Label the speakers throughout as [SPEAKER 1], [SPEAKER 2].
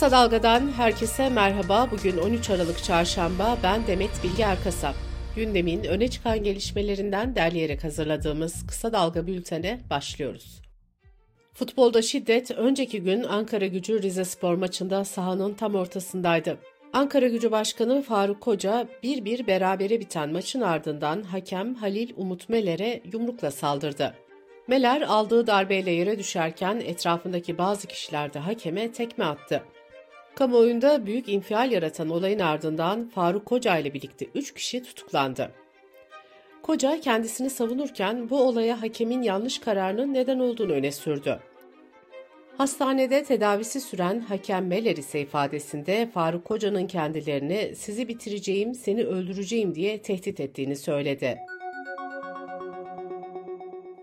[SPEAKER 1] Kısa Dalga'dan herkese merhaba. Bugün 13 Aralık Çarşamba. Ben Demet Bilge Erkasap. Gündemin öne çıkan gelişmelerinden derleyerek hazırladığımız Kısa Dalga bültene başlıyoruz. Futbolda şiddet önceki gün Ankara Gücü Rize Spor maçında sahanın tam ortasındaydı. Ankara Gücü Başkanı Faruk Koca bir bir berabere biten maçın ardından hakem Halil Umut Meler'e yumrukla saldırdı. Meler aldığı darbeyle yere düşerken etrafındaki bazı kişiler de hakeme tekme attı. Kamuoyunda büyük infial yaratan olayın ardından Faruk Koca ile birlikte 3 kişi tutuklandı. Koca kendisini savunurken bu olaya hakemin yanlış kararının neden olduğunu öne sürdü. Hastanede tedavisi süren hakem Meler ise ifadesinde Faruk Koca'nın kendilerini sizi bitireceğim, seni öldüreceğim diye tehdit ettiğini söyledi.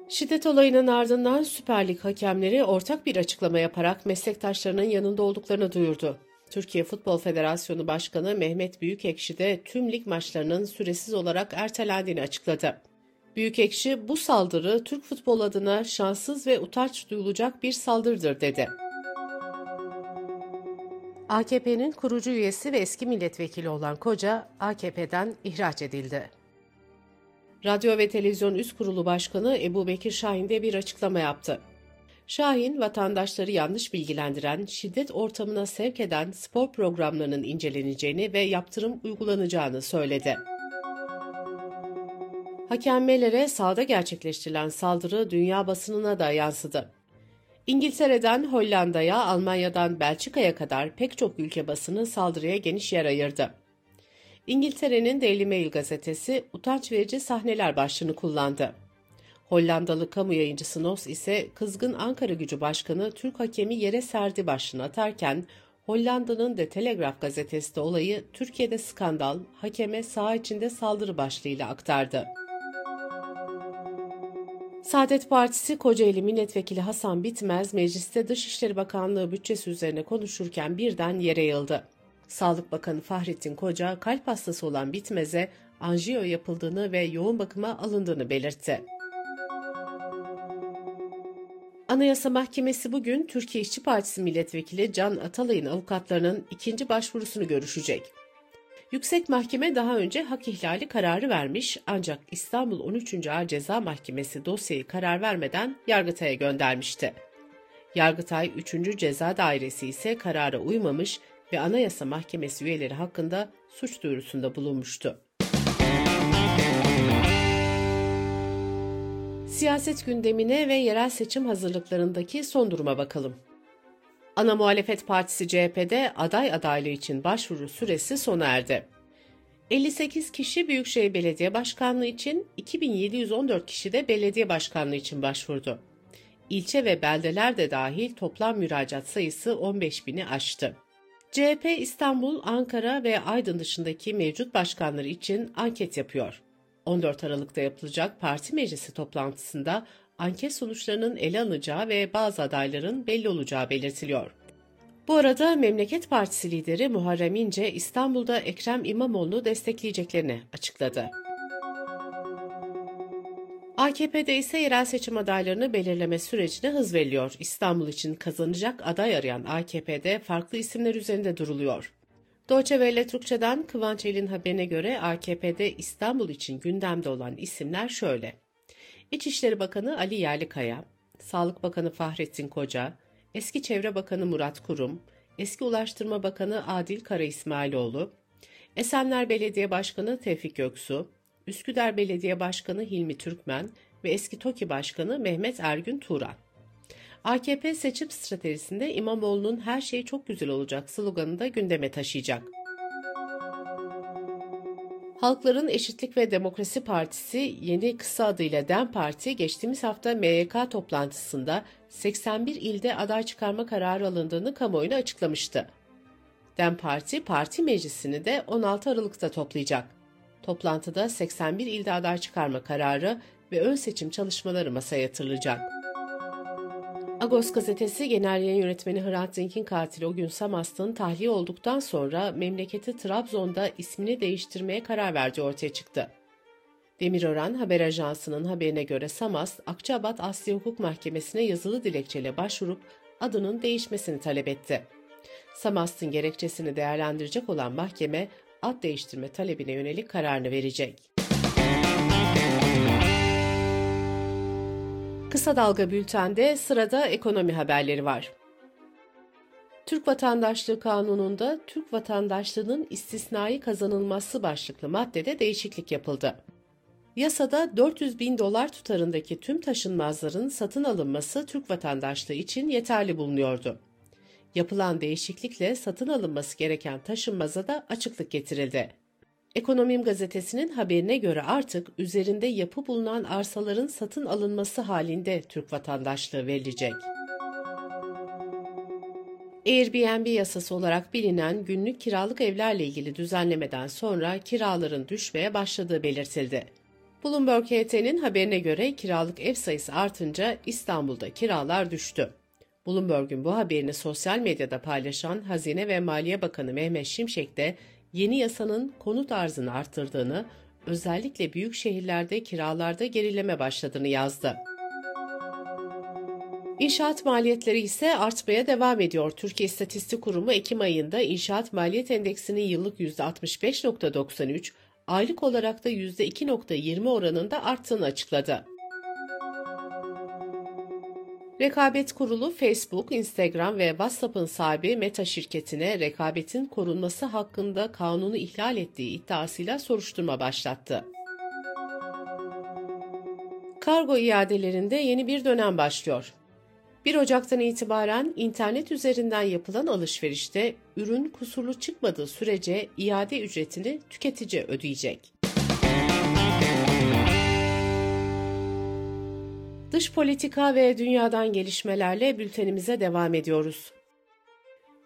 [SPEAKER 1] Şiddet olayının ardından Süper Lig hakemleri ortak bir açıklama yaparak meslektaşlarının yanında olduklarını duyurdu. Türkiye Futbol Federasyonu Başkanı Mehmet Büyükekşi de tüm lig maçlarının süresiz olarak ertelendiğini açıkladı. Büyükekşi bu saldırı Türk futbol adına şanssız ve utanç duyulacak bir saldırıdır dedi. AKP'nin kurucu üyesi ve eski milletvekili olan Koca AKP'den ihraç edildi. Radyo ve Televizyon Üst Kurulu Başkanı Ebu Bekir Şahin de bir açıklama yaptı. Şahin, vatandaşları yanlış bilgilendiren, şiddet ortamına sevk eden spor programlarının inceleneceğini ve yaptırım uygulanacağını söyledi. Hakemmelere sahada gerçekleştirilen saldırı dünya basınına da yansıdı. İngiltere'den Hollanda'ya, Almanya'dan Belçika'ya kadar pek çok ülke basını saldırıya geniş yer ayırdı. İngiltere'nin Daily Mail gazetesi utanç verici sahneler başlığını kullandı. Hollandalı kamu yayıncısı Nos ise kızgın Ankara gücü başkanı Türk hakemi yere serdi başlığını atarken Hollanda'nın The Telegraph gazetesi de olayı Türkiye'de skandal, hakeme saha içinde saldırı başlığıyla aktardı. Saadet Partisi Kocaeli Milletvekili Hasan Bitmez mecliste Dışişleri Bakanlığı bütçesi üzerine konuşurken birden yere yıldı. Sağlık Bakanı Fahrettin Koca kalp hastası olan Bitmez'e anjiyo yapıldığını ve yoğun bakıma alındığını belirtti. Anayasa Mahkemesi bugün Türkiye İşçi Partisi Milletvekili Can Atalay'ın avukatlarının ikinci başvurusunu görüşecek. Yüksek Mahkeme daha önce hak ihlali kararı vermiş ancak İstanbul 13. Ağır Ceza Mahkemesi dosyayı karar vermeden Yargıtay'a göndermişti. Yargıtay 3. Ceza Dairesi ise karara uymamış ve Anayasa Mahkemesi üyeleri hakkında suç duyurusunda bulunmuştu. Siyaset gündemine ve yerel seçim hazırlıklarındaki son duruma bakalım. Ana Muhalefet Partisi CHP'de aday adaylığı için başvuru süresi sona erdi. 58 kişi Büyükşehir Belediye Başkanlığı için, 2714 kişi de belediye başkanlığı için başvurdu. İlçe ve beldeler de dahil toplam müracaat sayısı 15 bini aştı. CHP İstanbul, Ankara ve Aydın dışındaki mevcut başkanları için anket yapıyor. 14 Aralık'ta yapılacak parti meclisi toplantısında anket sonuçlarının ele alınacağı ve bazı adayların belli olacağı belirtiliyor. Bu arada Memleket Partisi lideri Muharrem İnce İstanbul'da Ekrem İmamoğlu'nu destekleyeceklerini açıkladı. AKP'de ise yerel seçim adaylarını belirleme sürecine hız veriliyor. İstanbul için kazanacak aday arayan AKP'de farklı isimler üzerinde duruluyor. Deutsche Welle Türkçe'den Kıvanç El'in haberine göre AKP'de İstanbul için gündemde olan isimler şöyle. İçişleri Bakanı Ali Yerlikaya, Sağlık Bakanı Fahrettin Koca, Eski Çevre Bakanı Murat Kurum, Eski Ulaştırma Bakanı Adil Kara İsmailoğlu, Esenler Belediye Başkanı Tevfik Göksu, Üsküdar Belediye Başkanı Hilmi Türkmen ve eski TOKİ Başkanı Mehmet Ergün Turan. AKP seçim stratejisinde İmamoğlu'nun her şey çok güzel olacak sloganını da gündeme taşıyacak. Halkların Eşitlik ve Demokrasi Partisi yeni kısa adıyla DEM Parti geçtiğimiz hafta MYK toplantısında 81 ilde aday çıkarma kararı alındığını kamuoyuna açıklamıştı. DEM Parti parti meclisini de 16 Aralık'ta toplayacak. Toplantıda 81 ilde aday çıkarma kararı ve ön seçim çalışmaları masaya yatırılacak. Agos gazetesi genel yayın yönetmeni Hrant Dink'in katili o gün Samast'ın tahliye olduktan sonra memleketi Trabzon'da ismini değiştirmeye karar verdiği ortaya çıktı. Demirören haber ajansının haberine göre Samast, Akçabat Asya Hukuk Mahkemesi'ne yazılı dilekçeyle başvurup adının değişmesini talep etti. Samast'ın gerekçesini değerlendirecek olan mahkeme ad değiştirme talebine yönelik kararını verecek. Kısa Dalga Bülten'de sırada ekonomi haberleri var. Türk Vatandaşlığı Kanunu'nda Türk vatandaşlığının istisnai kazanılması başlıklı maddede değişiklik yapıldı. Yasada 400 bin dolar tutarındaki tüm taşınmazların satın alınması Türk vatandaşlığı için yeterli bulunuyordu. Yapılan değişiklikle satın alınması gereken taşınmaza da açıklık getirildi. Ekonomim gazetesinin haberine göre artık üzerinde yapı bulunan arsaların satın alınması halinde Türk vatandaşlığı verilecek. Airbnb yasası olarak bilinen günlük kiralık evlerle ilgili düzenlemeden sonra kiraların düşmeye başladığı belirtildi. Bloomberg HT'nin haberine göre kiralık ev sayısı artınca İstanbul'da kiralar düştü. Bloomberg'un bu haberini sosyal medyada paylaşan Hazine ve Maliye Bakanı Mehmet Şimşek de yeni yasanın konut arzını arttırdığını, özellikle büyük şehirlerde kiralarda gerileme başladığını yazdı. İnşaat maliyetleri ise artmaya devam ediyor. Türkiye İstatistik Kurumu Ekim ayında inşaat maliyet endeksinin yıllık %65.93, aylık olarak da %2.20 oranında arttığını açıkladı. Rekabet Kurulu Facebook, Instagram ve WhatsApp'ın sahibi Meta şirketine rekabetin korunması hakkında kanunu ihlal ettiği iddiasıyla soruşturma başlattı. Kargo iadelerinde yeni bir dönem başlıyor. 1 Ocak'tan itibaren internet üzerinden yapılan alışverişte ürün kusurlu çıkmadığı sürece iade ücretini tüketici ödeyecek. Dış politika ve dünyadan gelişmelerle bültenimize devam ediyoruz.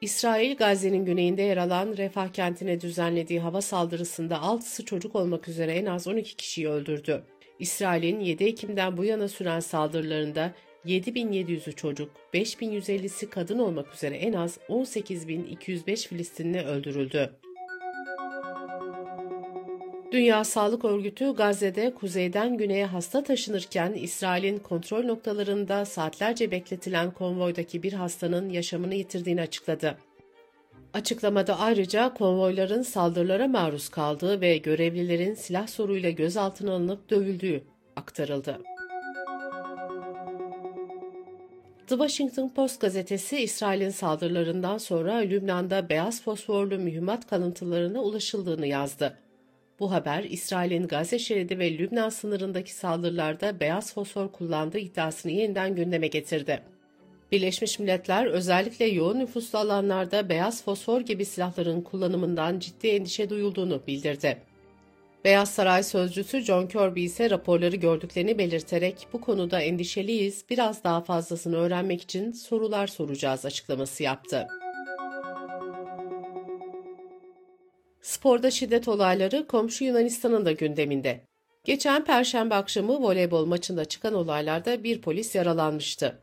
[SPEAKER 1] İsrail, Gazze'nin güneyinde yer alan Refah kentine düzenlediği hava saldırısında 6'sı çocuk olmak üzere en az 12 kişiyi öldürdü. İsrail'in 7 Ekim'den bu yana süren saldırılarında 7700'ü çocuk, 5150'si kadın olmak üzere en az 18205 Filistinli öldürüldü. Dünya Sağlık Örgütü Gazze'de kuzeyden güneye hasta taşınırken İsrail'in kontrol noktalarında saatlerce bekletilen konvoydaki bir hastanın yaşamını yitirdiğini açıkladı. Açıklamada ayrıca konvoyların saldırılara maruz kaldığı ve görevlilerin silah soruyla gözaltına alınıp dövüldüğü aktarıldı. The Washington Post gazetesi İsrail'in saldırılarından sonra Lübnan'da beyaz fosforlu mühimmat kalıntılarına ulaşıldığını yazdı. Bu haber İsrail'in Gazze şeridi ve Lübnan sınırındaki saldırılarda beyaz fosfor kullandığı iddiasını yeniden gündeme getirdi. Birleşmiş Milletler özellikle yoğun nüfuslu alanlarda beyaz fosfor gibi silahların kullanımından ciddi endişe duyulduğunu bildirdi. Beyaz Saray sözcüsü John Kirby ise raporları gördüklerini belirterek bu konuda endişeliyiz, biraz daha fazlasını öğrenmek için sorular soracağız açıklaması yaptı. Sporda şiddet olayları komşu Yunanistan'ın da gündeminde. Geçen perşembe akşamı voleybol maçında çıkan olaylarda bir polis yaralanmıştı.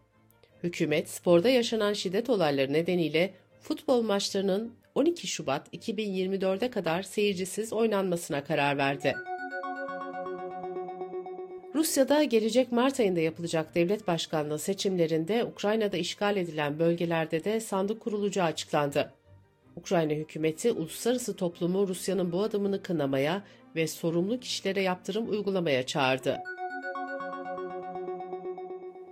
[SPEAKER 1] Hükümet sporda yaşanan şiddet olayları nedeniyle futbol maçlarının 12 Şubat 2024'e kadar seyircisiz oynanmasına karar verdi. Rusya'da gelecek Mart ayında yapılacak devlet başkanlığı seçimlerinde Ukrayna'da işgal edilen bölgelerde de sandık kurulacağı açıklandı. Ukrayna hükümeti uluslararası toplumu Rusya'nın bu adımını kınamaya ve sorumlu kişilere yaptırım uygulamaya çağırdı.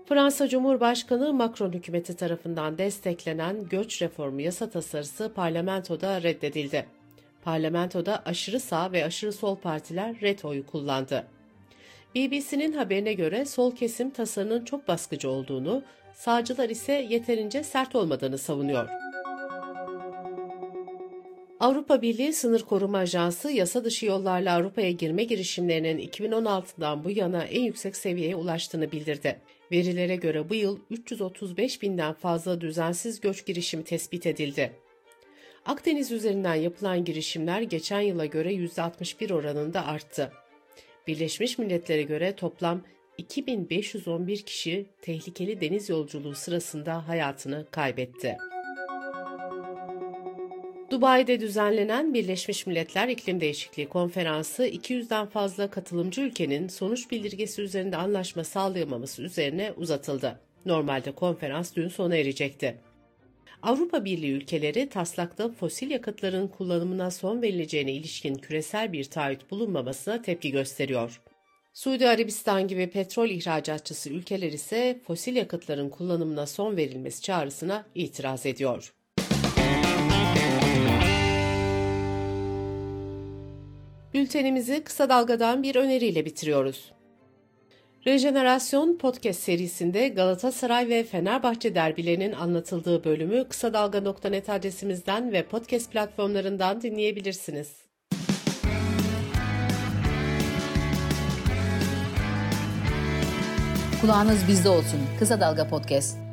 [SPEAKER 1] Fransa Cumhurbaşkanı Macron hükümeti tarafından desteklenen göç reformu yasa tasarısı parlamentoda reddedildi. Parlamentoda aşırı sağ ve aşırı sol partiler red oyu kullandı. BBC'nin haberine göre sol kesim tasarının çok baskıcı olduğunu, sağcılar ise yeterince sert olmadığını savunuyor. Avrupa Birliği Sınır Koruma Ajansı yasa dışı yollarla Avrupa'ya girme girişimlerinin 2016'dan bu yana en yüksek seviyeye ulaştığını bildirdi. Verilere göre bu yıl 335 binden fazla düzensiz göç girişimi tespit edildi. Akdeniz üzerinden yapılan girişimler geçen yıla göre %61 oranında arttı. Birleşmiş Milletler'e göre toplam 2511 kişi tehlikeli deniz yolculuğu sırasında hayatını kaybetti. Dubai'de düzenlenen Birleşmiş Milletler İklim Değişikliği Konferansı 200'den fazla katılımcı ülkenin sonuç bildirgesi üzerinde anlaşma sağlayamaması üzerine uzatıldı. Normalde konferans dün sona erecekti. Avrupa Birliği ülkeleri taslakta fosil yakıtların kullanımına son verileceğine ilişkin küresel bir taahhüt bulunmamasına tepki gösteriyor. Suudi Arabistan gibi petrol ihracatçısı ülkeler ise fosil yakıtların kullanımına son verilmesi çağrısına itiraz ediyor. Bültenimizi kısa dalgadan bir öneriyle bitiriyoruz. Rejenerasyon Podcast serisinde Galatasaray ve Fenerbahçe derbilerinin anlatıldığı bölümü kısa dalga.net adresimizden ve podcast platformlarından dinleyebilirsiniz.
[SPEAKER 2] Kulağınız bizde olsun. Kısa Dalga Podcast.